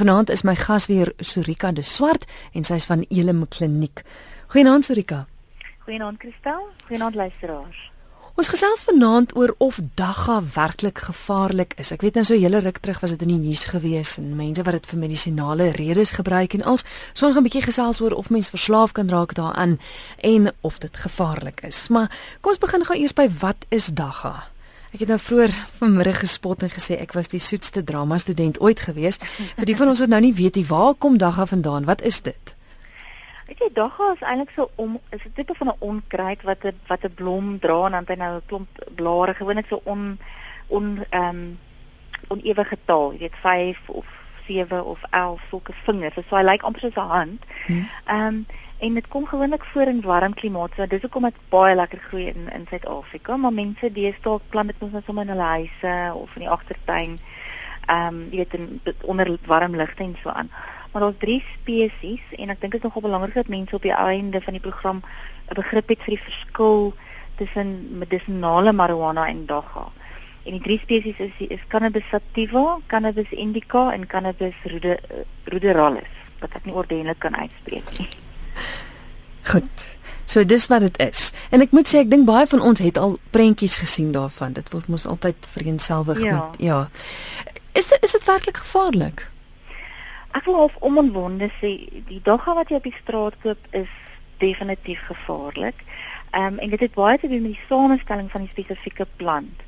Vanaand is my gas weer Surika de Swart en sy's van Elim Kliniek. Goeienaand Surika. Goeienaand Kristel. Goeienaand luisteraars. Ons gesels vanaand oor of dagga werklik gevaarlik is. Ek weet nou so hele ruk terug was dit in die nuus gewees en mense wat dit vir medisinale redes gebruik en als so 'n bietjie gesels oor of mens verslaaf kan raak daaraan en of dit gevaarlik is. Maar kom ons begin gou eers by wat is dagga? Ek het nou vroeër vanmiddag gespot en gesê ek was die soetste drama student ooit gewees. Vir die van ons wat nou nie weet nie, waar kom dagga vandaan? Wat is dit? Weet jy, dagga is eintlik so om is 'n tipe van 'n onkruid wat 'n wat 'n blom dra en dan hy nou 'n klomp blare, gewoonlik so on on ehm um, onewe getal, jy weet 5 of 7 of 11 sulke vingers. So hy lyk amper soos 'n hand. Hmm. Ehm um, en dit kom gewoonlik voor in warm klimate. So dis hoekom dit baie lekker groei in in Suid-Afrika, maar mense deesdae plant dit mos net sommer in hulle huise of in die agtertuin. Ehm um, jy weet in onder warm ligte en so aan maar daar's drie spesies en ek dink dit is nogal belangrik dat mense op die einde van die program 'n begrip het vir die verskil tussen medisinale marijuana en dagga. En die drie spesies is is Cannabis sativa, Cannabis indica en Cannabis ruderalis wat ek nie ordentlik kan uitspreek nie. Goed. So dis wat dit is. En ek moet sê ek dink baie van ons het al prentjies gesien daarvan. Dit word mos altyd vereenselwig ja. met ja. Is dit is dit werklik gevaarlik? Ek wil half onomwonde sê die dogga wat jy op die straat koop is definitief gevaarlik. Ehm um, en dit het baie te doen met die samestelling van die spesifieke plant.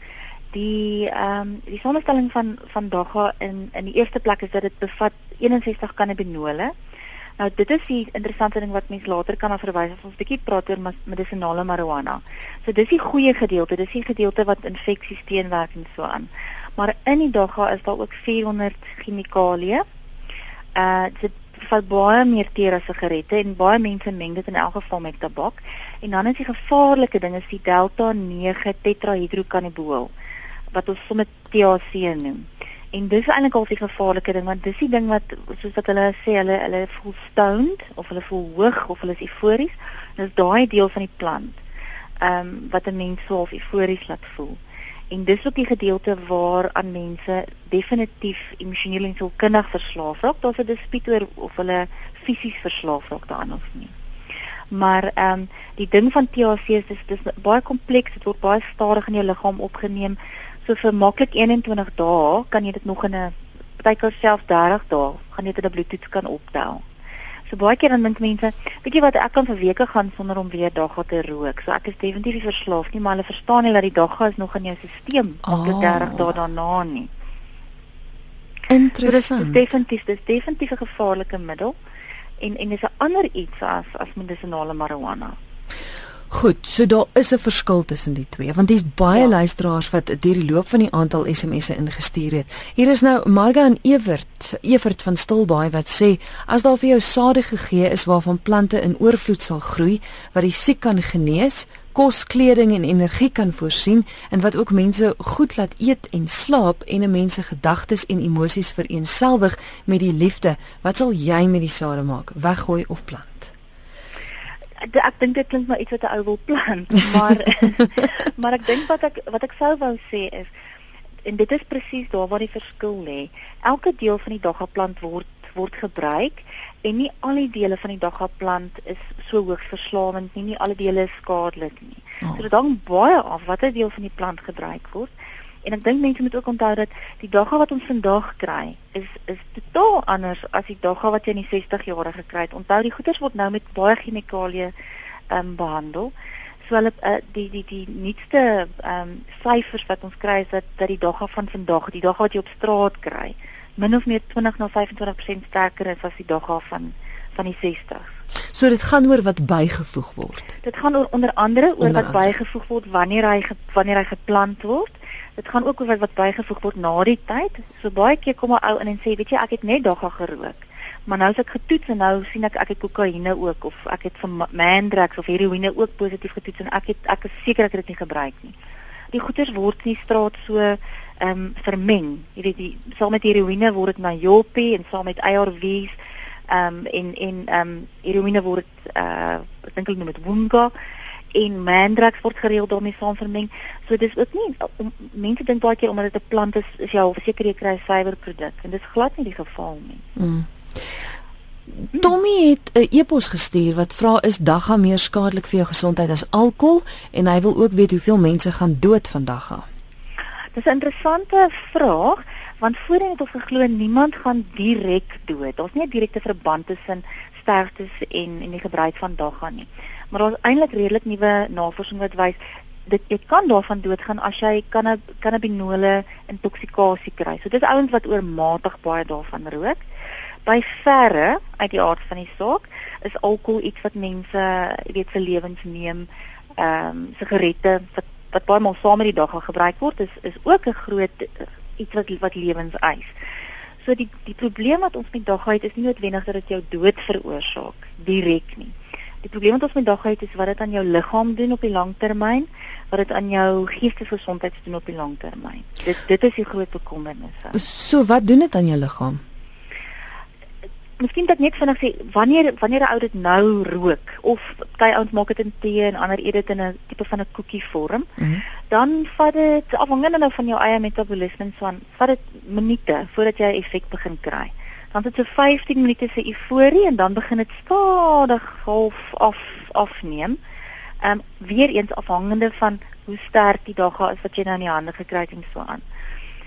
Die ehm um, die samestelling van van dogga in in die eerste plek is dat dit bevat 61 cannabinole. Nou dit is die interessante ding wat mens later kan verwys as ons bietjie praat oor medisinale marijuana. So dis die goeie gedeelte, dis die gedeelte wat infeksies teenwerk en so aan. Maar in die dogga is daar ook 400 chemikalieë uh dit vat baie meer teer as sigarette en baie mense meng dit in elk geval met tabak. En dan is die gevaarlike ding is die delta 9 tetrahydrokannabiol wat ons sommer THC noem. En dis eintlik al die gevaarlike ding want dis die ding wat soos wat hulle sê hulle hulle voel stoned of hulle voel hoog of hulle is eufories. Dis daai deel van die plant. Ehm um, wat 'n mens so of eufories laat voel. En dis ook die gedeelte waar aan mense definitief emosioneel en sielkundig verslaaf raak. Daar's 'n dispuut oor of hulle fisies verslaaf raak daaraan of nie. Maar ehm um, die ding van THC is dis dis baie kompleks. Dit word baie stadig in jou liggaam opgeneem. So vir maklik 21 dae kan jy dit nog in 'n partykeer selfs 30 dae gaan jy dit in 'n bloedtoets kan optel. So baie keer dan dink mense, weet jy wat, ek kan vir weke gaan sonder om weer dagga te rook. So ek is definitief nie verslaaf nie, maar hulle verstaan nie dat die dagga is nog in jou stelsel op oh. 30 dae daarna nie. Interessant. So, dit is definitief, dit is definitief 'n gevaarlike middel en en is 'n ander iets as as medisinale marijuana. Goed, so daar is 'n verskil tussen die twee want daar's baie ja. luisteraars wat deur die loop van die aantal SMS'e ingestuur het. Hier is nou Marga en Evert, Evert van Stilbaai wat sê as daar vir jou sade gegee is waarvan plante in oorvloed sal groei wat die siek kan genees, kos, kleding en energie kan voorsien en wat ook mense goed laat eet en slaap en 'n mens se gedagtes en emosies vereenselwig met die liefde, wat sal jy met die sade maak? Weggooi of plant? Ek dink dit klink maar iets wat 'n ou wil plant, maar maar ek dink wat ek wat ek sou wou sê is en dit is presies daar waar die verskil lê. Elke deel van die daggaplant word word gebruik en nie al die dele van die daggaplant is so hoogs verslawend nie, nie alle dele is skadelik nie. Oh. So dit hang baie af watter deel van die plant gebruik word. En ek dink mense moet ook onthou dat die dagga wat ons vandag kry is is totaal anders as die dagga wat jy in die 60 jare gekry het. Onthou die goeders word nou met baie chemikalieë ehm um, behandel. So hulle uh, die die die nuutste ehm um, syfers wat ons kry is dat dat die dagga van vandag, die dagga wat jy op straat kry, min of meer 20 na 25% sterker is as die dagga van van die 60s. So dit gaan oor wat bygevoeg word. Dit gaan oor onder andere oor onder wat andere. bygevoeg word wanneer hy wanneer hy geplant word Dit gaan ook oor wat, wat bygevoeg word na die tyd. So baie keer kom 'n ou in en sê, weet jy, ek het net dagga gerook. Maar nou as ek getoets en nou sien ek ek het kokaine ook of ek het van mandrex of heroïne ook positief getoets en ek het ek is seker ek het dit nie gebruik nie. Die goeters word in die straat so ehm um, vermeng. Jy weet, saam met heroïne word dit na Joppie en saam met ARVs ehm um, en en ehm um, heroïne word uh ek dink hulle noem dit Wunga en mandrax word gereeld daarmee saam vermeng. So dis ook nie om, mense dink baie keer omdat dit 'n plant is, is jy al verseker jy kry 'n suiwer produk en dis glad nie die geval nie. Mm. Tommy het 'n e-pos gestuur wat vra is dagga meer skadelik vir jou gesondheid as alkohol en hy wil ook weet hoeveel mense gaan dood van dagga. Dis 'n interessante vraag want voorheen het ons geglo niemand gaan direk dood. Daar's nie 'n direkte verband tussen sterftes en en die gebruik van dagga nie. Maar daar's eintlik redelik nuwe navorsing wat wys dit jy kan daarvan doodgaan as jy kan kannabinole intoksikasie kry. So dis ouens wat oormatig baie daarvan rook by verre uit die aard van die saak is alkohol iets wat mense, jy weet, se lewens neem. Ehm um, sigarette wat wat baie maal saam met die dag gebruik word is is ook 'n groot uh, iets wat wat lewens eis. So die die probleem wat ons met dagheid is nie noodwendig dat dit jou dood veroorsaak direk nie. Die probleem wat ons met dagheid is wat dit aan jou liggaam doen op die langtermyn, wat dit aan jou geestesgesondheid doen op die langtermyn. Dit dit is die groot bekommernis. So wat doen dit aan jou liggaam? miskien dat net vinnig sê wanneer wanneer 'n ou dit nou rook of party ouens maak dit in tee en ander eet dit in 'n tipe van 'n koekie vorm, mm -hmm. dan vat dit afhangende nou van jou eie metabolisme so aan, vat dit minute voordat jy effek begin kry. Dan het dit so 15 minute se euforie en dan begin dit stadig half af afneem. Ehm um, weer eens afhangende van hoe sterk die dagga is wat jy nou in die hande gekry het en so aan.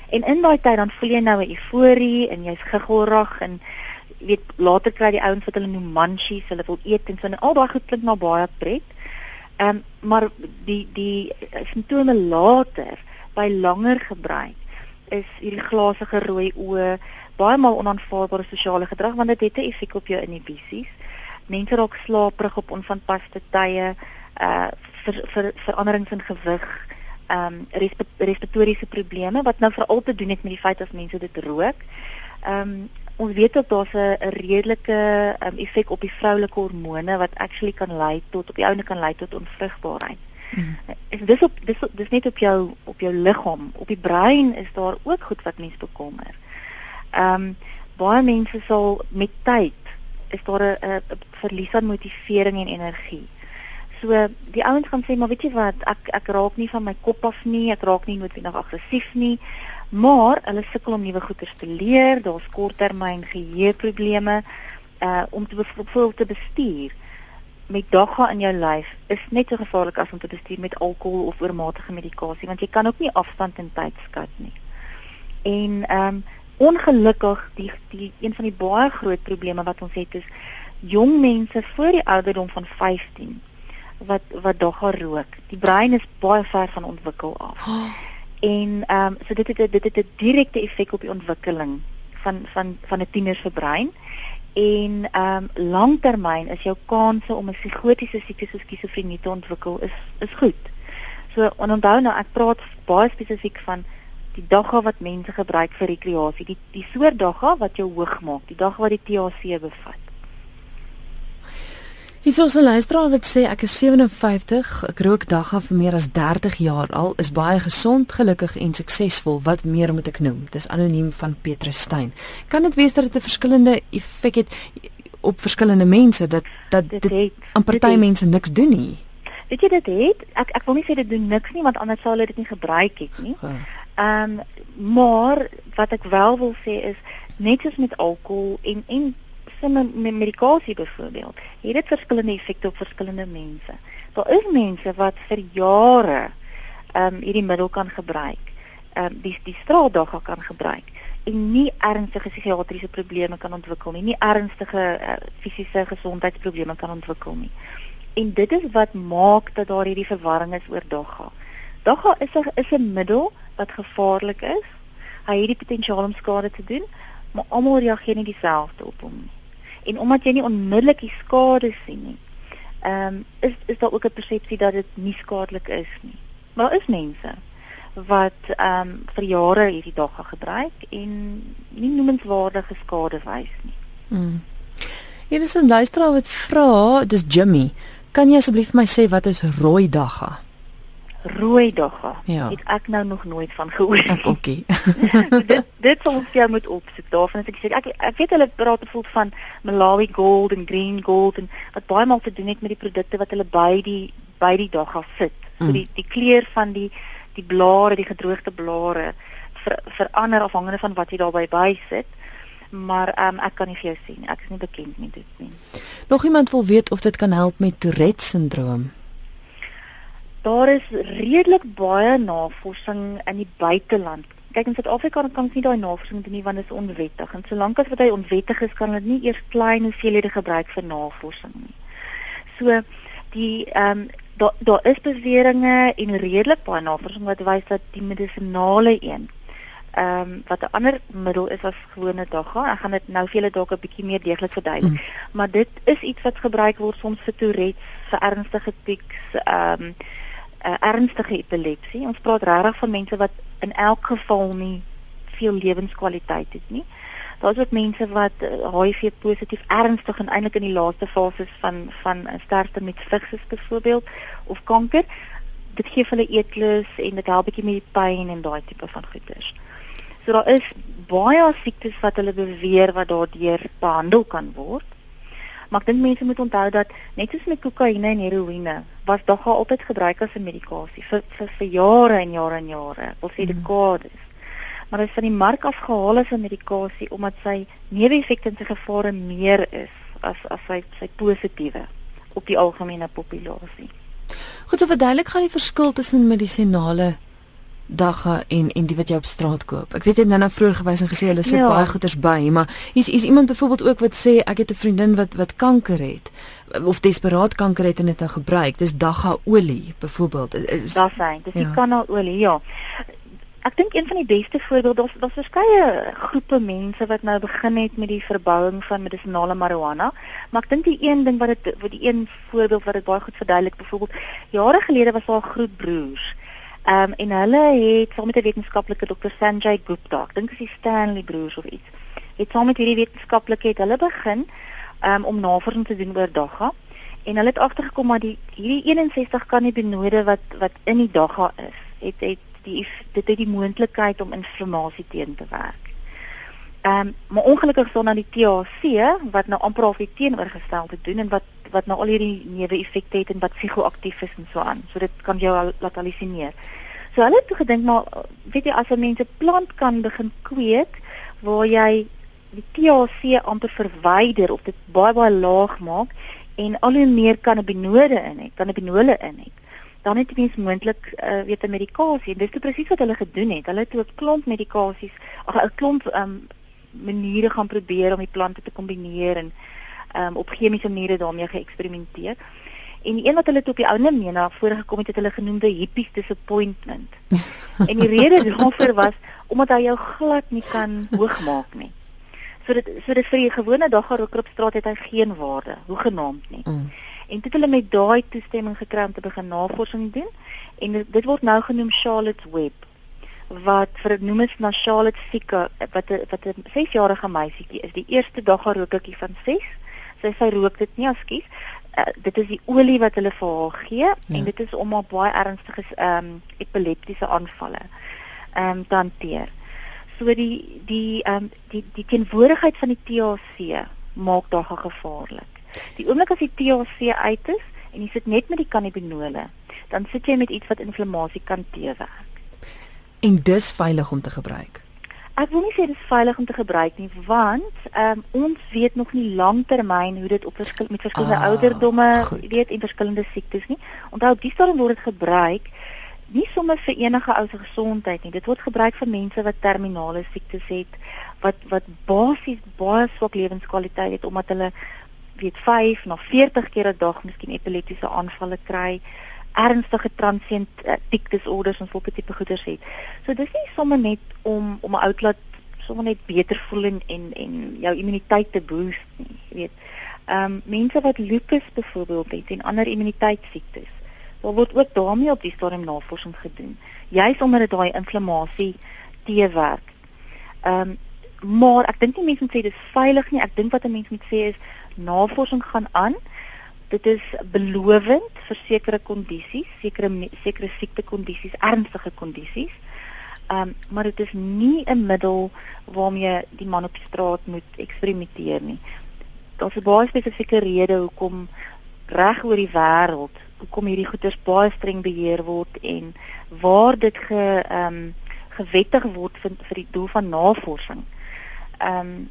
En in daai tyd dan voel jy nou 'n euforie en jy's gegolrig en weet later kry die ouens wat hulle noem munchies, hulle wil eet en so en al daai goed klink na baie pret. Ehm um, maar die die simptome later by langer gebruik is hierdie glasige rooi oë, baie maal onaanvaarbare sosiale gedrag want dit het 'n effek op jou inhibisies. Mense raak slaperig op onvanpaste tye, uh vir vir veranderings in gewig, ehm um, respiratoriese probleme wat nou veral te doen het met die feit dat mense dit rook. Ehm um, ons weet dat daar 'n redelike um, effek op die vroulike hormone wat actually kan lei tot op die ouene kan lei tot onvrugbaarheid. Mm. Dis op dis dis net op jou op jou liggaam, op die brein is daar ook goed wat mens bekommer. Ehm um, baie mense sal met tyd is daar 'n verlies aan motivering en energie. So die ouens gaan sê maar weet jy wat ek ek raak nie van my kop af nie, ek raak nie noodwendig aggressief nie maar hulle sukkel om nuwe goeders te leer, daar's korttermyn geheueprobleme uh om te byvoorbeeld te bestuur met dagga in jou lyf is net so gevaarlik as om te bestuur met alkohol of oormatige medikasie want jy kan ook nie afstand en tyd skat nie. En ehm um, ongelukkig die die een van die baie groot probleme wat ons het is jong mense voor die ouderdom van 15 wat wat dagga rook. Die brein is baie ver van ontwikkel af. Oh en ehm um, so dit het dit het 'n direkte effek op die ontwikkeling van van van 'n tiener se brein en ehm um, langtermyn is jou kanse om 'n psigotiese siekte soos skizofrenie te ontwikkel is is goed. So onthou nou ek praat baie spesifiek van die dagga wat mense gebruik vir rekreasie, die die soort dagga wat jou hoog maak, die dagga wat die THC bevat. Hier's ons 'n luisteraar wat sê ek is 57, ek rook dagga vir meer as 30 jaar al, is baie gesond, gelukkig en suksesvol. Wat meer moet ek noem? Dis anoniem van Petrus Steyn. Kan dit wees dat dit 'n verskillende effek het op verskillende mense dat dat dit, dit aan party mense niks doen nie? Weet jy dit het? Ek ek wil nie sê dit doen niks nie want anders sou hulle dit nie gebruik het nie. Ehm um, maar wat ek wel wil sê is net soos met alkohol en en met medikasie byvoorbeeld, het dit verskillende effekte op verskillende mense. Daar is mense wat vir jare ehm um, hierdie middel kan gebruik. Ehm um, die die straatdagga kan gebruik en nie ernstige psigiatriese probleme kan ontwikkel nie, nie ernstige uh, fisiese gesondheidsprobleme kan ontwikkel nie. En dit is wat maak dat daar hierdie verwarring is oor dagga. Dagga is 'n is 'n middel wat gevaarlik is. Hy het die potensiaal om skade te doen, maar almal reageer nie dieselfde op hom nie en omdat jy nie onmiddellik die skade sien nie. Ehm um, is is daar ook 'n persepsie dat dit nie skadelik is nie. Maar daar is mense wat ehm um, vir jare hierdie dag gebruik en nie noemenswaardige skade wys nie. Mm. Hier is 'n luisteraar wat vra, dis Jimmy. Kan jy asseblief my sê wat is rooi dagga? Rooi dogga. Ja. Het ek nou nog nooit van gehoor nie. Oké. dit dit sal ons jou moet opsoek. Daarvan as ek sê ek ek weet hulle praat bevoel van Malawi gold en green gold en wat baie maal te doen het met die produkte wat hulle by die by die dagga sit. So die die kleur van die die blare, die gedroogde blare ver, verander afhangende van wat jy daarby bysit. Maar ehm um, ek kan nie vir jou sien. Ek is nie bekend met dit nie. Nog iemand wil weet of dit kan help met Tourette sindroom. Daar is redelik baie navorsing in die buiteland. Kyk in Suid-Afrika kan ons nie daai navorsing doen nie want dit is onwettig. En solank as wat hy onwettig is, kan dit nie eers klein hoeveelhede gebruik vir navorsing nie. So die ehm um, daar daar is beweringe en redelik baie navorsing wat wys dat die medisonale een ehm um, wat 'n ander middel is as gewone dagga. Ek gaan dit nou vir julle dalk 'n bietjie meer deeglik verduidelik. Mm. Maar dit is iets wat gebruik word soms vir Tourette, vir ernstige tics, ehm um, uh, ernstige epilepsie. Ons praat regtig van mense wat in elk geval nie veel lewenskwaliteit het nie. Daar's ook mense wat uh, HIV positief ernstig en eintlik in die laaste fases van van sterfte met vigs byvoorbeeld of kanker. Dit gee hulle eetlus en dit help bietjie met die pyn en daai tipe van goeters. So daar is baie siektes wat hulle beweer wat daardeur behandel kan word. Maar ek dink mense moet onthou dat net soos met kokaine en heroïne, was dagga altyd gebruik as 'n medikasie vir vir vir jare en jare en jare, wil sê Mhm. dekades. Maar dit is van die mark afgehaal as 'n medikasie omdat sy neeweffekte en sy gevare meer is as as sy sy positiewe op die algemene populasie. Goed, so verduidelik gaan die verskil tussen medisinale dagga en en die wat jy op straat koop. Ek weet jy het nou nou vroeër gewys en gesê hulle sit Ja. baie goeders by, maar hier's is iemand byvoorbeeld ook wat sê ek het 'n vriendin wat wat kanker het of desperaat kanker het en dit nou gebruik. Dis dagga olie byvoorbeeld. Daar's hy. Dis die Ja. kanalolie, ja. Ek dink een van die beste voorbeelde daar's daar's verskeie groepe mense wat nou begin het met die verbouing van medisinale marijuana, maar ek dink die een ding wat dit wat die een voorbeeld wat dit baie goed verduidelik, byvoorbeeld jare gelede was daar 'n groep broers. Ehm um, en hulle het saam met 'n wetenskaplike dokter Sanjay Gupta, ek dink dit is Stanley broers of iets. Het saam met hierdie wetenskaplike het hulle begin um, om navorsing te doen oor dagga en hulle het agtergekom dat die hierdie 61 kannabinoïde wat wat in die dagga is, het het die dit het die moontlikheid om inflammasie teen te werk. Ehm um, maar ongelukkig staan dan die THC wat nou amper half die teenoorgestelde doen en wat wat nou al hierdie neeweffekte het en wat psigoaktief is en so aan. So dit kan jou al laat hallusineer. So hulle het toe gedink maar weet jy as 'n mens 'n plant kan begin kweek waar jy die THC amper verwyder of dit baie baie laag maak en al hoe meer kannabinoïde in het, kannabinole in het. Dan het jy mens moontlik uh, weet 'n medikasie en dis presies wat hulle gedoen het. Hulle het 'n klomp medikasies, 'n klomp um, maniere gaan probeer om die plante te kombineer en um, op chemiese maniere daarmee geëksperimenteer. En die een wat hulle toe op die ouene mee na vore gekom het, het hulle genoem the hippies disappointment. en die rede daarvoor was omdat hy jou glad nie kan hoogmaak nie. So dit so dit vir die gewone daggaroker op straat het hy geen waarde, hoegenaamd nie. Mm. En dit het hulle met daai toestemming gekry om te begin navorsing doen en dit, dit word nou genoem Charlotte's Web wat vernoem is na Charlotte Sika wat 'n wat 'n 6-jarige meisietjie is, die eerste daggarokertjie van 6. Sy sy rook dit nie askies. Uh, dit is die olie wat hulle vir haar gee ja. en dit is om haar baie ernstige ehm um, epileptiese aanvalle ehm um, te hanteer. So die die ehm um, die die teenwoordigheid van die THC maak dagga gevaarlik. Die oomblik as die THC uit is en jy sit net met die kannabinole, dan sit jy met iets wat inflammasie kan teewerk. En dis veilig om te gebruik. Ek wil nie sê dit is veilig om te gebruik nie, want um, ons weet nog nie langtermyn hoe dit op verskil met verskillende Ah, ouderdomme, goed. weet, en verskillende siektes nie. Onthou op die stadium word dit gebruik nie sommer vir enige ou se gesondheid nie. Dit word gebruik vir mense wat terminale siektes het, wat wat basies baie swak lewenskwaliteit het omdat hulle weet 5 na 40 keer 'n dag miskien epileptiese aanvalle kry ernstige transient uh, tic disorders en sulke tipe goeders het. So dis nie sommer net om om 'n ou laat sommer net beter voel en en, en jou immuniteit te boost nie, jy weet. Ehm um, mense wat lupus byvoorbeeld het en ander immuniteitssiektes. Daar word ook daarmee op die stadium navorsing gedoen. Juis omdat dit daai inflammasie teewerk. Ehm um, maar ek dink nie mense moet sê dis veilig nie. Ek dink wat 'n mens moet sê is navorsing gaan aan dit is belovend vir sekere kondisies, sekere sekere siektekondisies, ernstige kondisies. Ehm um, maar dit is nie 'n middel waarmee die man op die straat moet eksperimenteer nie. Daar's 'n baie spesifieke rede hoekom reg oor die wêreld hoekom hierdie goederes baie streng beheer word en waar dit ge ehm um, gewettig word vir vir die doel van navorsing. Ehm um,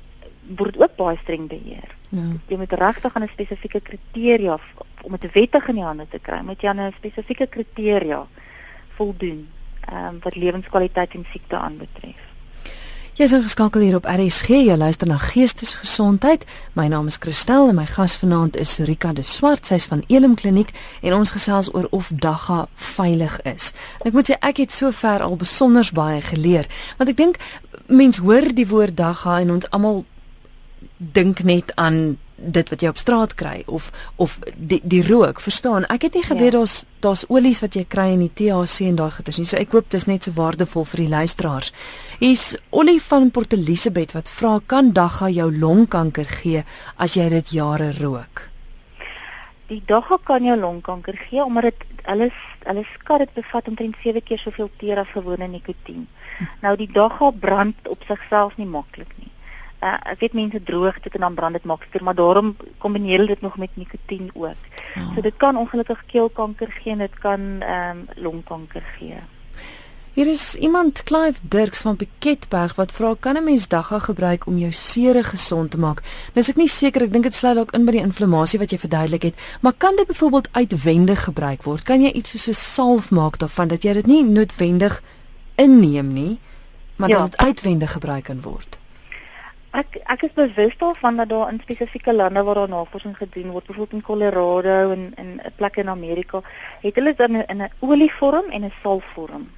word ook baie streng beheer. Ja. Jy moet regtig aan 'n spesifieke kriteria om dit wettig in die hande te kry, moet jy aan 'n spesifieke kriteria voldoen ehm um, wat lewenskwaliteit en siekte aanbetref. Jy is ingeskakel hier op RSG. Jy luister na Geestesgesondheid. My naam is Christel en my gas vanaand is Surika de Swart. Sy's van Elim Kliniek en ons gesels oor of dagga veilig is. En ek moet sê ek het sover al besonder baie geleer, want ek dink mense hoor die woord dagga en ons almal dink net aan dit wat jy op straat kry of of die die rook, verstaan? Ek het nie geweet ja. daar's daar's olies wat jy kry in die THC en daai goeders nie. So ek hoop dit is net so waardevol vir die luisteraars. Hier's Olie van Port Elizabeth wat vra kan dagga jou longkanker gee as jy dit jare rook? Die dagga kan jou longkanker gee omdat dit hulle hulle skat dit bevat omtrent 7 keer soveel teer as gewone nikotien. Hm. Nou die dagga brand op sigself nie maklik nie uh, ek weet mense droog dit en dan brand dit makliker, maar daarom kombineer hulle dit nog met nikotien ook. Oh. So dit kan ongelukkig keelkanker gee en dit kan ehm um, longkanker gee. Hier is iemand Clive Dirks van Piketberg wat vra kan 'n mens dagga gebruik om jou sere gesond te maak? Nou is ek nie seker, ek dink dit sluit dalk in by die inflammasie wat jy verduidelik het, maar kan dit byvoorbeeld uitwendig gebruik word? Kan jy iets soos 'n salf maak daarvan dat jy dit nie noodwendig inneem nie, maar ja. dat dit uitwendig gebruik kan word? Ek ek is bewus daarvan dat daar in spesifieke lande waar daar navorsing gedoen word, byvoorbeeld in Colorado en in 'n plek in Amerika, het hulle dan in 'n olievorm en 'n salfvorm.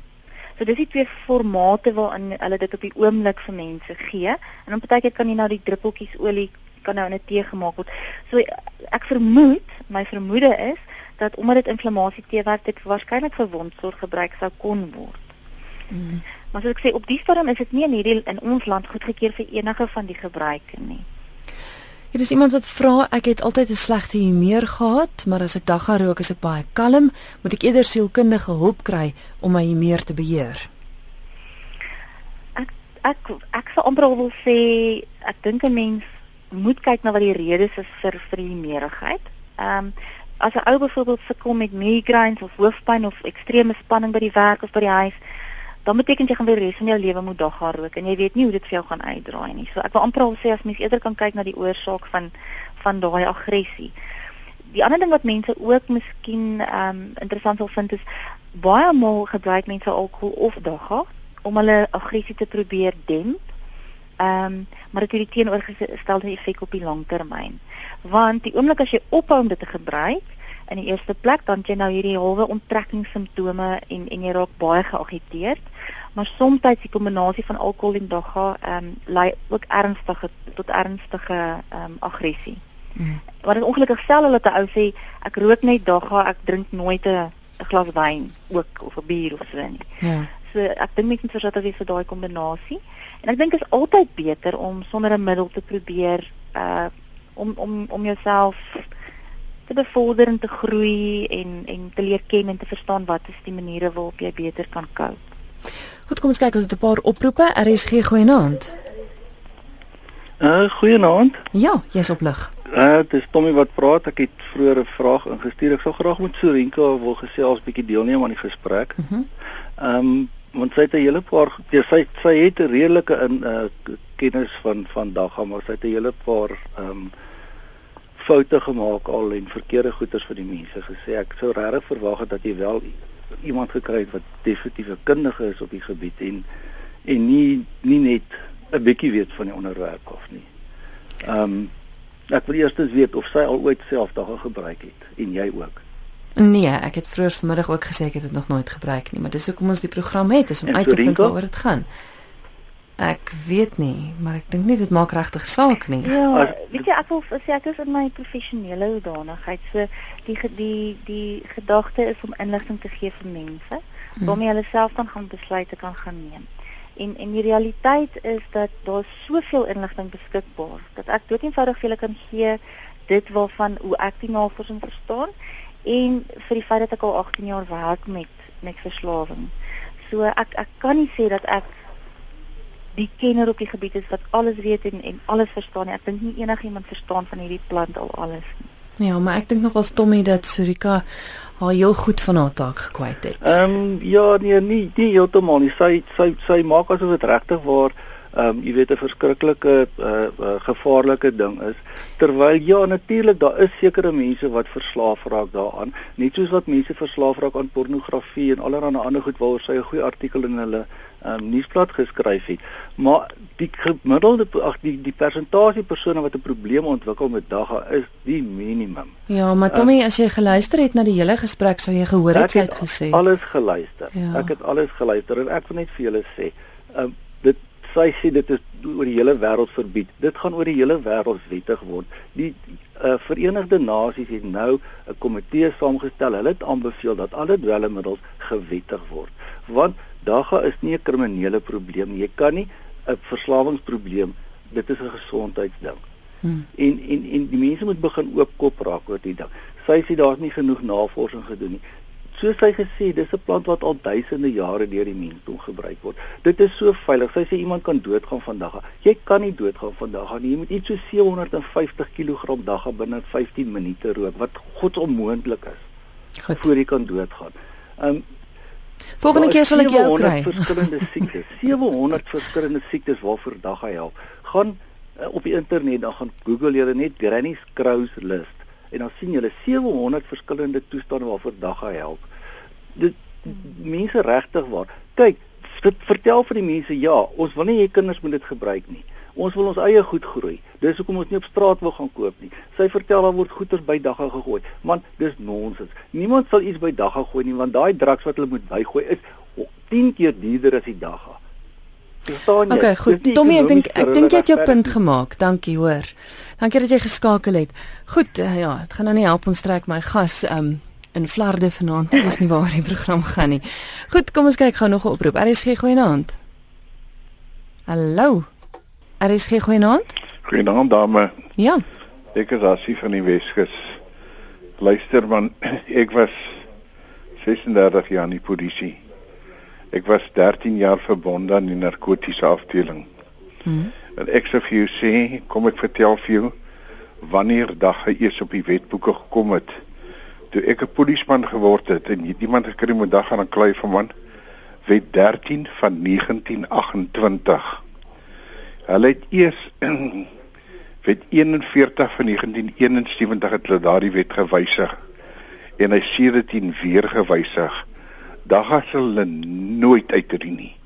So dis die twee formate waarin hulle dit op die oomblik vir mense gee. En dan partykeer kan jy nou die druppeltjies olie kan nou in 'n tee gemaak word. So ek vermoed, my vermoede is dat omdat dit inflammasie teewerk, dit waarskynlik vir wondsorg gebruik sou kon word. Mm. Maar soos ek sê, op die stadium is dit nie in hierdie in ons land goedgekeur vir enige van die gebruike nie. Hier is iemand wat vra, ek het altyd 'n slegte humeur gehad, maar as ek dagga rook is ek baie kalm, moet ek eerder sielkundige hulp kry om my humeur te beheer. Ek ek ek sou amper wil sê ek dink 'n mens moet kyk na wat die redes is vir vir die humeurigheid. Ehm um, as 'n ou byvoorbeeld sukkel met migraines of hoofpyn of ekstreme spanning by die werk of by die huis, dan beteken jy gaan vir die res van jou lewe moet dagga rook en jy weet nie hoe dit vir jou gaan uitdraai nie. So ek wil amper al sê as mens eerder kan kyk na die oorsaak van van daai aggressie. Die ander ding wat mense ook miskien ehm um, interessant sal vind is baie maal gebruik mense alkohol of dagga om hulle aggressie te probeer demp. Ehm um, maar dit het die teenoorgestelde effek op die langtermyn. Want die oomblik as jy ophou om dit te gebruik, in die eerste plek dan jy nou hierdie halwe onttrekkingssimptome en en jy raak baie geagiteerd maar soms die kombinasie van alkohol en dagga ehm um, lei ook ernstige tot ernstige ehm um, aggressie. Mm. Wat ongelukkig stel hulle te ou sê ek rook net dagga, ek drink nooit 'n glas wyn ook of 'n bier of so nie. Ja. So ek dink net vir dat dit vir daai kombinasie. En ek dink is altyd beter om sonder 'n middel te probeer uh om om om jouself te bevorder en te groei en en te leer ken en te verstaan wat is die maniere waarop jy beter kan cope. Goed, kom ons kyk ons het 'n paar oproepe. RSG goeienaand. Uh goeienaand. Ja, jy's op lig. Uh dis Tommy wat praat. Ek het vroeër 'n vraag ingestuur. Ek sou graag met Sorinka wil gesels bietjie deelneem aan die gesprek. Mhm. Mm ehm um, want sy het 'n hele paar ja, sy sy het 'n redelike in uh kennis van van dagga, maar sy het 'n hele paar ehm um, foute gemaak al en verkeerde goeders vir die mense gesê. Ek sou regtig verwag het dat jy wel iemand gekry het wat definitief 'n kundige is op die gebied en en nie nie net 'n bietjie weet van die onderwerp of nie. Ehm um, ek wil eers weet of sy al ooit self daag gebruik het en jy ook. Nee, ek het vroeër vanmiddag ook gesê ek het dit nog nooit gebruik nie, maar dis hoekom ons die program het, is om en uit te vind waaroor dit gaan. Ek weet nie, maar ek dink nie dit maak regtig saak nie. Ja, weet jy ek wil sê ek is in my professionele hoedanigheid. So die die die gedagte is om inligting te gee vir mense, hmm. om hulle self dan gaan besluite kan gaan neem. En en die realiteit is dat daar soveel inligting beskikbaar dat ek dood eenvoudig vir julle kan gee dit waarvan hoe ek die navorsing verstaan en vir die feit dat ek al 18 jaar werk met met verslawing. So ek ek kan nie sê dat ek die kenner op die gebied is wat alles weet en en alles verstaan. Ek dink nie enigiemand verstaan van hierdie plant al alles nie. Ja, maar ek dink nog as Tommy dat Surika haar heel goed van haar taak gekwyt het. Ehm um, ja, nee, nie nie heeltemal nie. Sy sy sy maak asof dit regtig waar ehm um, jy weet 'n verskriklike uh, uh, gevaarlike ding is. Terwyl ja, natuurlik daar is sekere mense wat verslaaf raak daaraan, net soos wat mense verslaaf raak aan pornografie en allerlei ander goed waaroor sy 'n goeie artikel in hulle um, nuusblad geskryf het. Maar die gemiddelde ag die die persentasie persone wat 'n probleem ontwikkel met dagga is die minimum. Ja, maar Tommy, um, as jy geluister het na die hele gesprek, sou jy gehoor het sy het gesê. Alles geluister. Ja. Ek het alles geluister en ek wil net vir julle sê, um, dit sy sê dit is oor die hele wêreld verbied. Dit gaan oor die hele wêreld wettig word. Die uh, Verenigde Nasies het nou 'n komitee saamgestel. Hulle het aanbeveel dat alle dwelmmiddels gewettig word. Want Daga is nie 'n kriminele probleem nie. Jy kan nie 'n verslawingsprobleem, dit is 'n gesondheidsding. Hmm. En en en die mense moet begin oop kop raak oor die ding. Sy sê daar's nie genoeg navorsing gedoen nie. Soos sy gesê, dis 'n plant wat al duisende jare deur die mensdom gebruik word. Dit is so veilig. Sy sê iemand kan doodgaan van daga. Jy kan nie doodgaan van daga nie. Jy moet iets so 750 kg daga binne 15 minute rook wat godsonmoontlik is. Goed. Voor jy kan doodgaan. Um Volgende keer sal ek jou kry. verskillende siektes. 700 verskillende siektes waarvoor dag hy help. Gaan uh, op die internet dan gaan Google jy net Granny's Crows list en dan sien jy 700 verskillende toestande waarvoor dag hy help. Dit mense regtig waar. Kyk, dit vertel vir die mense ja, ons wil nie hê kinders moet dit gebruik nie. Ons wil ons eie goed groei. Dis hoekom ons nie op straat wil gaan koop nie. Sy vertel daar word goeder by dagga gegooi. Man, dis nonsens. Niemand sal iets by dagga gooi nie want daai drugs wat hulle moet bygooi is 10 keer duurder as die dagga. Verstaan jy? Okay, goed. Tommy, ek dink ek dink jy het jou punt gemaak. Dankie, hoor. Dankie dat jy geskakel het. Goed, uh, ja, dit gaan nou nie help ons trek my gas um in Vlarde vanaand nie. Dis nie waar die program gaan nie. Goed, kom ons kyk gou nog 'n oproep. RSG goeie aand. Hallo. Er is geen goeie naam? Goeie naam dame. Ja. Ek is Asie van die Weskus. Luister man, ek was 36 jaar in die polisie. Ek was 13 jaar verbonde aan die narkotiese afdeling. Hmm. En ek sê vir jou sê, kom ek vertel vir jou wanneer dag hy eers op die wetboeke gekom het. Toe ek 'n polisieman geword het en iemand gekry met dag aan 'n klei van man wet 13 van 1928. Hulle het eers wet 41 van 1971 het hulle daardie wet gewysig en hy sê dit in weer gewysig. Dag as hulle nooit uitdien nie.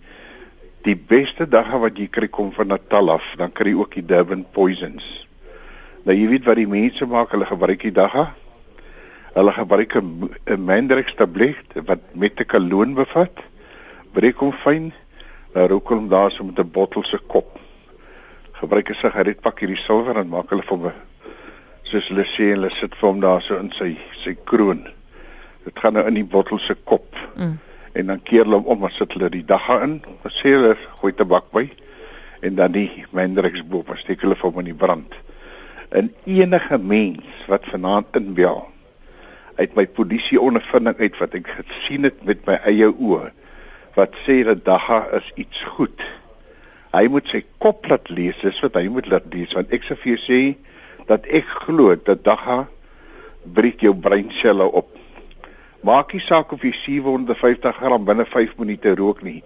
Die beste dag wat jy kry kom van Natal af, dan kry jy ook die Durban poisons. Nou jy weet wat die mense maak, hulle gebruik die dagga. Hulle gebruik 'n Mandrex tablet wat metekaloon bevat. Breek hom fyn, dan rook hom daar so met 'n bottel se kop gebruik 'n sigaretpak hierdie silwer en maak hulle vir hom soos hulle sê hulle sit vir hom daar so in sy sy kroon. Dit gaan nou in die bottel se kop. Mm. En dan keer hulle hom om en sit hulle die dagga in. Wat sê hulle gooi tabak by en dan die Mendrix boop steek hulle vir hom in die brand. En enige mens wat vanaand inbel uit my polisie ondervinding uit wat ek gesien het met my eie oë wat sê dat dagga is iets goed. Hy moet sy kop laat lees dis wat hy moet laat lees want ek sê vir jou sê dat ek glo dat dagga breek jou breinselle op. Maak nie saak of jy 750 gram binne 5 minute rook nie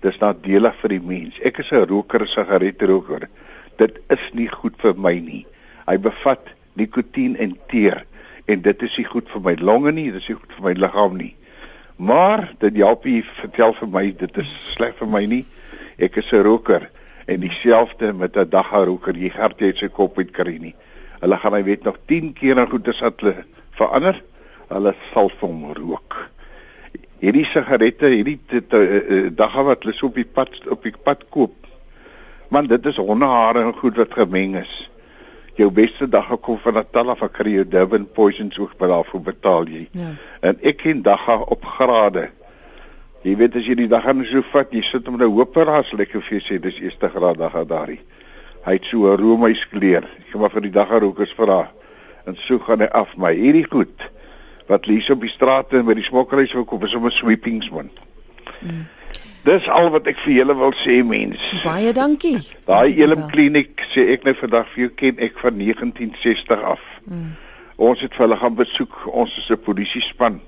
dis nadelig vir die mens. Ek is 'n roker sigaretroker. Dit is nie goed vir my nie. Hy bevat nikotien en teer en dit is nie goed vir my longe nie dit is nie goed vir my liggaam nie. Maar dit help jy vertel vir my dit is sleg vir my nie. Ek is 'n roker en dieselfde met 'n dagga roker jy gert jy sy kop uit kry nie. Hulle gaan hy weet nog 10 keer en goed as hulle verander. Hulle sal hom rook. Hierdie sigarette hierdie eh, dagga wat hulle so op die pad op die pad koop. Man dit is hondehare en goed wat gemeng is jou beste dagga kom van Natal af ek kry jou Durban poisons ook by daarvoor betaal jy ja. en ek ken dagga op grade Jy weet as jy die dag aan so vat, jy sit hom nou hoper as lekker vir sê dis eerste graad dag daai. Hy het so 'n roomys kleur. Ek gaan maar vir die daggarokers vra. En so gaan hy af my. Hierdie goed wat lees op die strate en by die smokkelhuis ook op is om 'n sweepings man. Mm. Dis al wat ek vir julle wil sê mens. Baie dankie. Daai Elim kliniek sê ek nou vandag vir jou ken ek van 1960 af. Mm. Ons het vir hulle gaan besoek. Ons is 'n polisiespan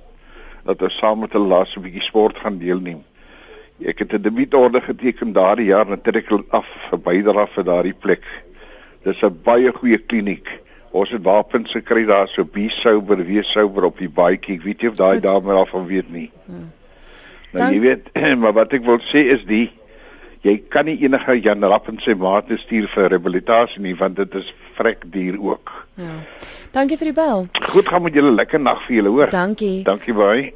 dat ons saam met hulle laas 'n bietjie sport gaan deelneem. Ek het 'n debietorde geteken daardie jaar en trek af vir bydra vir daardie plek. Dis 'n baie goeie kliniek. Ons het wapens gekry daar so be sober, wees sober op die baadjie. Ek weet nie of daai dame daarvan weet nie. Hmm. Nou jy weet, maar wat ek wil sê is die jy kan nie enige Jan Rapp en sy maat stuur vir rehabilitasie nie want dit is vrek duur ook. Ja. Dankie vir die bel. Goed, gaan met julle lekker nag vir julle hoor. Dankie. Dankie baie.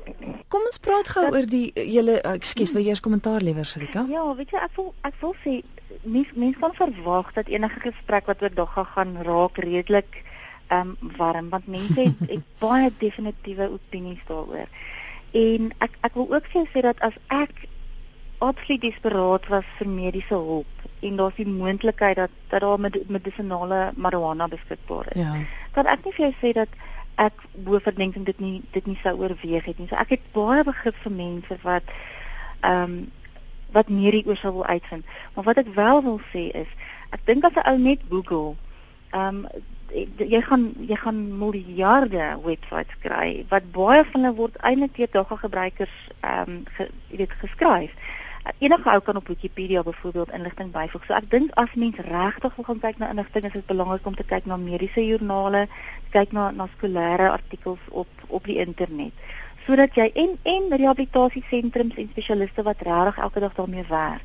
Kom ons praat gou oor die julle ekskuus, wil jy eers kommentaar lewer, Rika? Ja, weet jy ek wil ek wil sê mens mens kan verwag dat enige gesprek wat oor dogga gaan raak redelik ehm um, warm want mense het, het baie definitiewe opinies daaroor. En ek ek wil ook sê dat as ek absoluut desperaat was vir mediese hulp en daar's die moontlikheid dat dat daar med medisonale marijuana beskikbaar is. Ja. Dan ek nie vir jou sê dat ek bo verdenking dit nie dit nie sou oorweeg het nie. So ek het baie begrip vir mense wat ehm um, wat meer hieroor sou wil uitvind. Maar wat ek wel wil sê is, ek dink as 'n ou net Google, ehm um, jy gaan jy gaan miljarde websites kry wat baie van hulle word eintlik deur daaglikse gebruikers ehm um, ge, jy weet geskryf. Enige ou kan op Wikipedia byvoorbeeld inligting byvoeg. So ek dink as mens regtig wil gaan kyk na inligting, is dit belangrik om te kyk na mediese joernale, kyk na na skolêre artikels op op die internet sodat jy en en rehabilitasiesentrums en spesialiste wat regtig elke dag daarmee werk.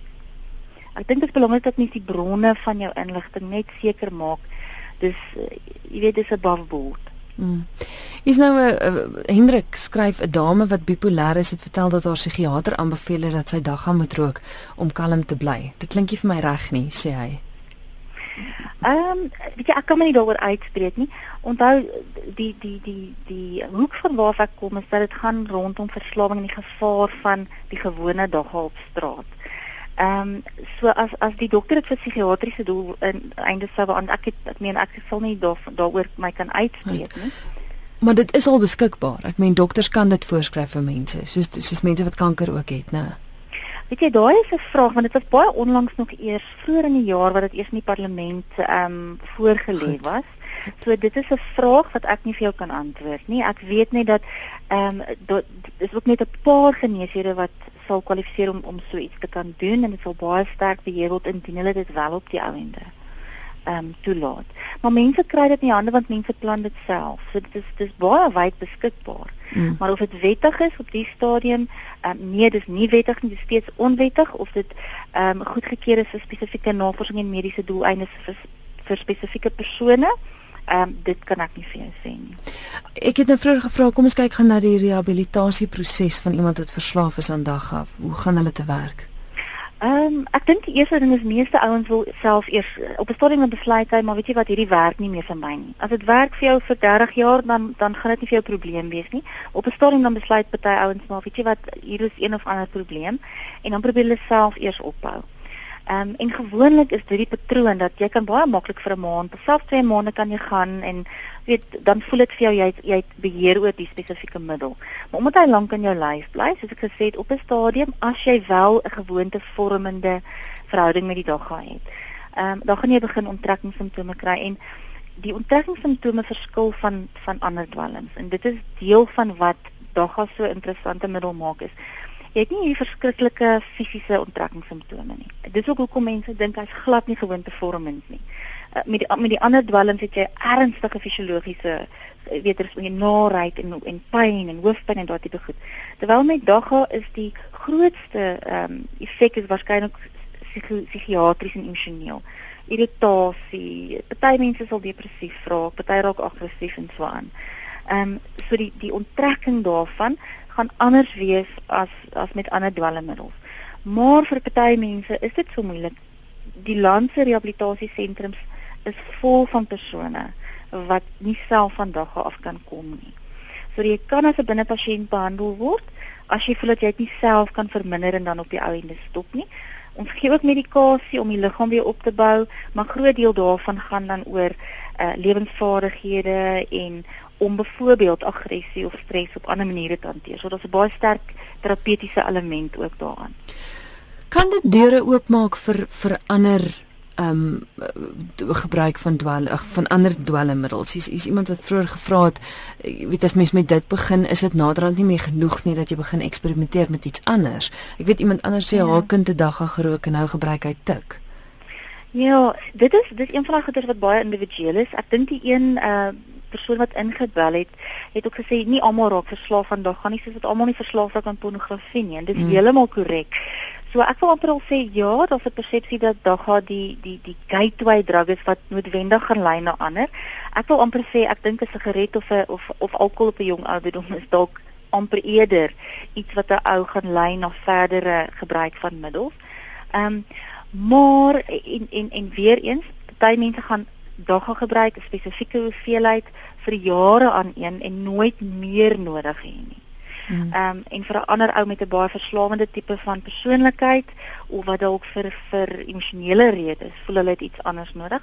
Ek dink dit is belangrik dat mens die bronne van jou inligting net seker maak. Dis jy weet dis 'n buffboard. Hmm. Is nou 'n uh, Hendrik skryf 'n dame wat bipolêr is het vertel dat haar psigiater aanbeveel het dat sy dagga moet rook om kalm te bly. Dit klink nie vir my reg nie, sê hy. Ehm, um, weet jy ek kan my nie daaroor uitspreek nie. Onthou die die die die hoek van waar ek kom is dat dit gaan rondom verslawing en die gevaar van die gewone dagga op straat. Ehm um, so as as die dokter dit vir psigiatriese doel in einde sou aan ek het ek meen ek sal nie daar daaroor my kan uitspreek nie. Maar dit is al beskikbaar. Ek meen dokters kan dit voorskryf vir mense, soos soos mense wat kanker ook het, né? Weet jy, daai is 'n vraag want dit was baie onlangs nog eers vroeër in die jaar wat dit eers in die parlement ehm um, voorgelê was. So dit is 'n vraag wat ek nie vir jou kan antwoord nie. Ek weet net dat ehm um, dit is ook net 'n paar geneeshede wat sal kwalifiseer om om so iets te kan doen en dit sal baie sterk beheer word indien hulle dit wel op die ouende ehm um, toelaat. Maar mense kry dit nie hande want mense plan dit self. So dit is dis baie wyd beskikbaar. Mm. Maar of dit wettig is op die stadium, ehm um, nee, dis nie wettig nie, dis steeds onwettig of dit ehm um, goedgekeur is vir spesifieke navorsing en mediese doeleindes vir vir spesifieke persone. Ehm um, dit kan ek nie vir jou sê nie. Ek het nou vroeër gevra, kom ons kyk gaan na die rehabilitasieproses van iemand wat verslaaf is aan dag af. Hoe gaan hulle te werk? Ehm um, ek dink die eerste ding is meeste ouens wil self eers op 'n stadium besluit hy maar weet jy wat hierdie werk nie meer vir my nie. As dit werk vir jou vir 30 jaar dan dan gaan dit nie vir jou probleem wees nie. Op 'n stadium dan besluit party ouens maar weet jy wat hier is een of ander probleem en dan probeer hulle self eers opbou. Ehm um, en gewoonlik is dit die patroon dat jy kan baie maklik vir 'n maand, selfs twee maande kan jy gaan en weet dan voel dit vir jou jy jy beheer oor die spesifieke middel. Maar omdat hy lank in jou lyf bly, soos ek gesê het op 'n stadium as jy wel 'n gewoonte vormende verhouding met die dag gehad het. Ehm um, dan gaan jy begin onttrekkingssimptome kry en die onttrekkingssimptome verskil van van ander dwelms en dit is deel van wat dagga so interessante middel maak is jy het nie hierdie verskriklike fisiese onttrekkingssimptome nie. Dis ook hoekom mense dink hy's glad nie gewoontevormend nie. Uh, met die met die ander dwelms het jy ernstige fisiologiese eh, weet jy er naait en en pyn en hoofpyn en daardie tipe goed. Terwyl met dagga is die grootste ehm um, effek is waarskynlik psigiatries en emosioneel. Irritasie, party mense sal depressief raak, party raak aggressief en so aan. Ehm um, so die die onttrekking daarvan gaan anders wees as as met ander dwelmmiddels. Maar vir party mense is dit so moeilik. Die landse rehabilitasiesentrums is vol van persone wat nie self van dag af kan kom nie. So jy kan as 'n binnepasiënt behandel word as jy voel dat jy dit nie self kan verminder en dan op die ou ende stop nie. Ons gee ook medikasie om die liggaam weer op te bou, maar groot deel daarvan gaan dan oor uh lewensvaardighede en om byvoorbeeld aggressie of stres op ander maniere te hanteer. So daar's 'n baie sterk terapeutiese element ook daaraan. Kan dit deure oopmaak vir vir ander ehm um, gebruik van dwal ag van ander dwelmmiddels. Hier's is iemand wat vroeër gevra het, jy weet as mens met dit begin, is dit naderhand nie meer genoeg nie dat jy begin eksperimenteer met iets anders. Ek weet iemand anders sê ja. haar kind het dag gerook en nou gebruik hy tik. Ja, dit is dit is een van die goeders wat baie individueel is. Ek dink die een uh persoon wat ingebel het, het ook gesê nie almal raak verslaaf van dag gaan nie, soos wat almal nie verslaaf raak aan pornografie nie. En dit is mm. heeltemal korrek. So ek wil amper al sê ja, daar's 'n persepsie dat dagga die die die gateway drug is wat noodwendig gaan lei na ander. Ek wil amper sê ek dink 'n sigaret of 'n of of alkohol op 'n jong ouderdom is dalk amper eerder iets wat 'n ou gaan lei na verdere gebruik van middels. Ehm um, maar en en en weer eens, baie mense gaan dagga gebruik 'n spesifieke hoeveelheid vir jare aan een en nooit meer nodig hê nie. Hmm. Ehm um, en vir 'n ander ou met 'n baie verslawende tipe van persoonlikheid of wat dalk vir vir emosionele redes voel hulle het iets anders nodig,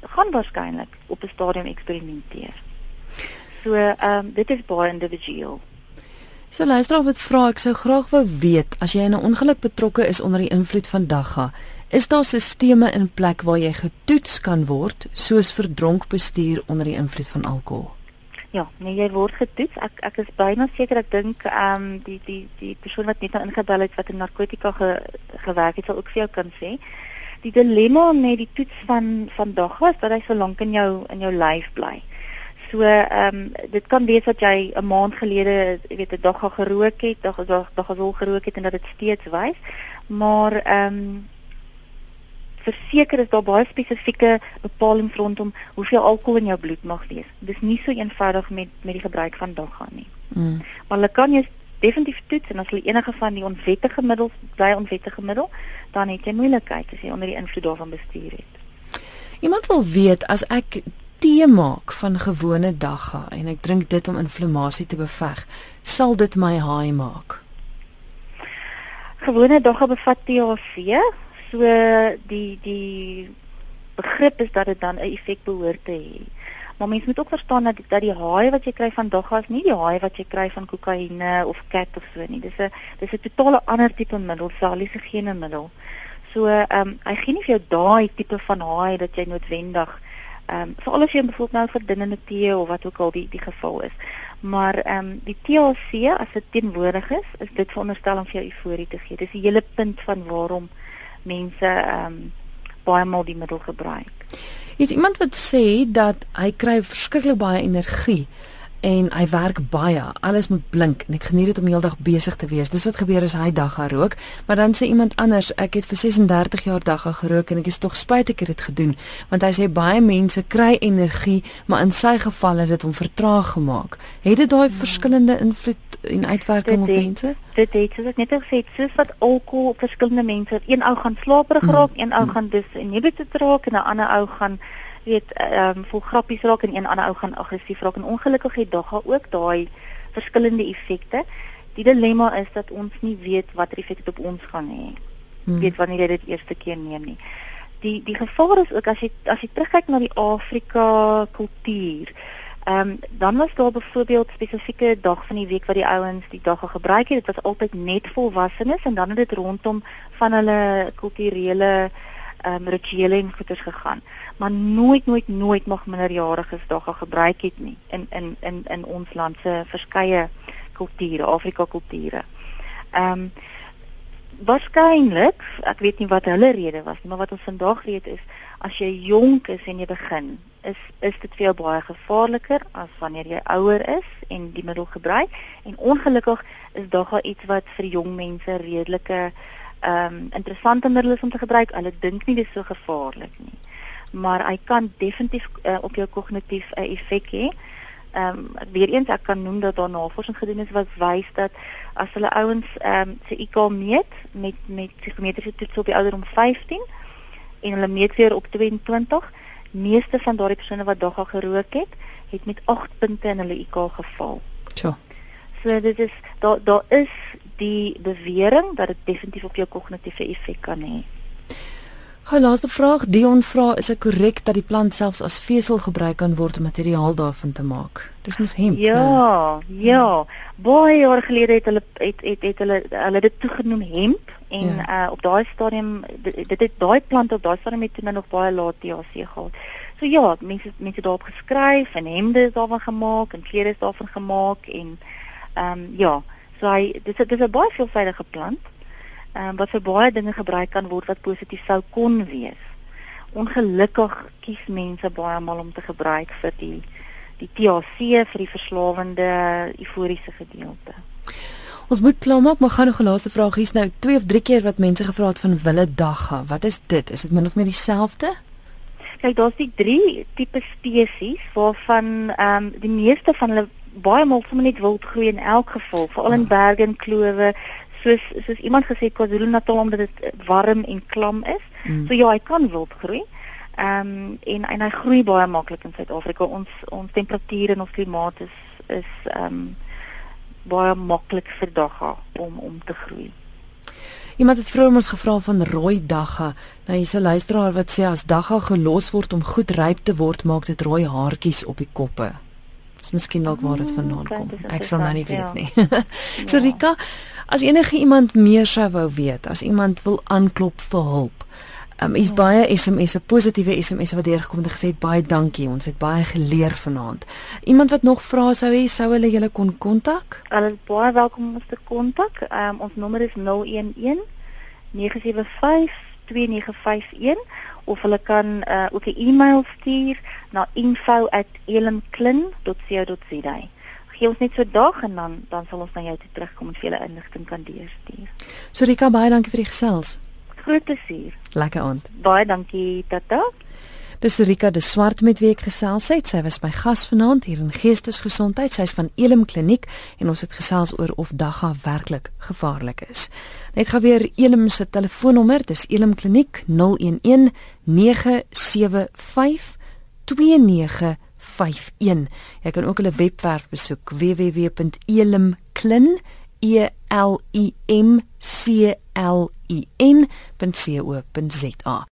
gaan waarskynlik op 'n stadium eksperimenteer. So ehm um, dit is baie individueel. So luister of dit vra ek sou graag wou weet as jy in 'n ongeluk betrokke is onder die invloed van dagga, is daar stelsels in plek waar jy getoets kan word soos vir dronk bestuur onder die invloed van alkohol? Ja, nee, jy word getoets. Ek ek is byna seker ek dink ehm um, die die die persoon wat net nou ingebel het wat 'n narkotika ge, gewerk het, sal ook vir jou kan sê. Die dilemma met die toets van vandag was dat hy so lank in jou in jou lyf bly. So ehm um, dit kan wees dat jy 'n maand gelede, jy weet, 'n dag gaan gerook het, dag dag dag gesol gerook het en dat dit steeds wys. Maar ehm um, verseker is daar baie spesifieke bepalinge rondom hoeveel alkohol in jou bloed mag wees. Dit is nie so eenvoudig met met die gebruik van dagga nie. Mm. Maar hulle kan jy definitief toets en as hulle enige van die onwettige middels, baie onwettige middel, dan het jy moeilikheid as jy onder die invloed daarvan bestuur het. Iemand wil weet as ek tee maak van gewone dagga en ek drink dit om inflammasie te beveg, sal dit my haai maak? Gewone dagga bevat THC, so die die begrip is dat dit dan 'n effek behoort te hê. Maar mens moet ook verstaan dat dat die haai wat jy kry van doggas nie die haai wat jy kry van kokaine of kat of so nie. Dis 'n dis 'n totale ander tipe middel, saliese gene middel. So ehm um, hy gee nie vir jou daai tipe van haai dat jy noodwendig ehm um, veral as jy byvoorbeeld nou vir dinge tee of wat ook al die die geval is. Maar ehm um, die THC as dit teenwoordig is, is dit veronderstel om vir jou euforie te gee. Dis die hele punt van waarom mense ehm um, baie maal die middel gebruik. Is iemand wat sê dat hy kry verskriklik baie energie en hy werk baie. Alles moet blink en ek geniet dit om heeldag besig te wees. Dis wat gebeur as hy dag gaan rook, maar dan sê iemand anders, ek het vir 36 jaar dag gaan gerook en ek is tog spyt ek het dit gedoen, want hy sê baie mense kry energie, maar in sy geval het dit hom vertraag gemaak. Het dit daai hmm. verskillende invloed en uitwerking dit op mense? Dit het soos ek net gesê soos wat alkohol op verskillende mense, een ou gaan slaperig hmm. raak, een ou hmm. gaan dus inhibited raak en 'n ander ou gaan weet ehm um, vol grappies raak en een ander ou gaan aggressief raak en ongelukkig het dagga ook daai verskillende effekte. Die dilemma is dat ons nie weet watter effek dit op ons gaan hê. Hmm. Weet wanneer jy dit eerste keer neem nie. Die die gevaar is ook as jy as jy terugkyk na die Afrika kultuur. Ehm um, dan was daar byvoorbeeld spesifieke dag van die week wat die ouens die dagga gebruik het. Dit was altyd net volwassenes en dan het dit rondom van hulle kulturele ehm um, rituele en goeders gegaan maar nooit nooit nooit mag minderjariges dagga gebruik het nie in in in in ons land se verskeie kulture, Afrika kulture. Ehm um, waarskynlik, ek weet nie wat hulle rede was nie, maar wat ons vandag weet is as jy jonk is en jy begin, is is dit vir jou baie gevaarliker as wanneer jy ouer is en die middel gebruik en ongelukkig is dagga iets wat vir jong mense redelike ehm um, interessante middel is om te gebruik. Hulle dink nie dit is so gevaarlik nie maar hy kan definitief uh, op jou kognitief 'n uh, effek hê. Ehm um, weer eens ek kan noem dat daar navorsing gedoen is wat wys dat as hulle ouens ehm um, se IQ meet met met psigometriese toets op die ouderdom 15 en hulle meet weer op 22, meeste van daardie persone wat dagga gerook het, het met 8 punte in hulle IQ geval. Ja. So dit is daar daar is die bewering dat dit definitief op jou kognitiewe effek kan hê. Hy laaste vraag, Dion vra, is dit korrek dat die plant selfs as vesel gebruik kan word om materiaal daarvan te maak? Dis mos hemp. Ja, ne? ja. Baie jare gelede het hulle het het, het hulle hulle dit toegenoem hemp En ja. uh op daai stadium dit, het daai plant op daai stadium het toe nog baie laat THC gehad. So ja, mense mense daarop geskryf en hemde is daarvan gemaak en klere is daarvan gemaak en ehm um, ja, so hy dis dit is 'n baie veelsidige plant. Um, wat vir baie dinge gebruik kan word wat positief sou kon wees. Ongelukkig kies mense baie maal om te gebruik vir die die THC vir die verslawende euforiese gedeelte. Ons moet klaarmaak, maar gaan nog 'n laaste vraag hier's nou twee of drie keer wat mense gevra het van wille dagga. Wat is dit? Is dit min of meer dieselfde? Kyk, daar's die drie tipe spesies waarvan ehm um, die meeste van hulle baie maal sommer net wild groei in elk geval, veral in ah. berge en klowe, soos soos iemand gesê KwaZulu-Natal omdat dit warm en klam is. Mm. So ja, hy kan wild groei. Ehm um, en en hy groei baie maklik in Suid-Afrika. Ons ons temperatuur en ons klimaat is is ehm um, baie maklik vir dagga om om te groei. Iemand het vroeër ons gevra van rooi dagga. Nou hier's 'n luisteraar wat sê as dagga gelos word om goed ryp te word, maak dit rooi haartjies op die koppe. Dis miskien dalk waar dit vandaan mm, kom. Ek sal nou nie weet ja. nie. so Rika, as enige iemand meer sou wou weet, as iemand wil aanklop vir hulp, Um is baie SMS'e, positiewe SMS'e wat deurgekom het en gesê baie dankie. Ons het baie geleer vanaand. Iemand wat nog vra sou hê, sou hulle julle kon kontak? Hulle is baie welkom om ons te kontak. Um ons nommer is 011 975 2951 of hulle kan uh, ook 'n e-mail stuur na info@elimklin.co.za. Gee ons net so dag en dan dan sal ons na jou toe terugkom en vir julle inligting kan deurstuur. Sorika, baie dankie vir die gesels groot plesier. Lekker aand. Baie dankie Tata. Dis Rika de Swart met wie ek gesels het. Sy was my gas vanaand hier in Geestesgesondheid. Sy's van Elim Kliniek en ons het gesels oor of dagga werklik gevaarlik is. Net gou weer Elim se telefoonnommer. Dis Elim Kliniek 011 975 2951. Jy kan ook hulle webwerf besoek www.elimklin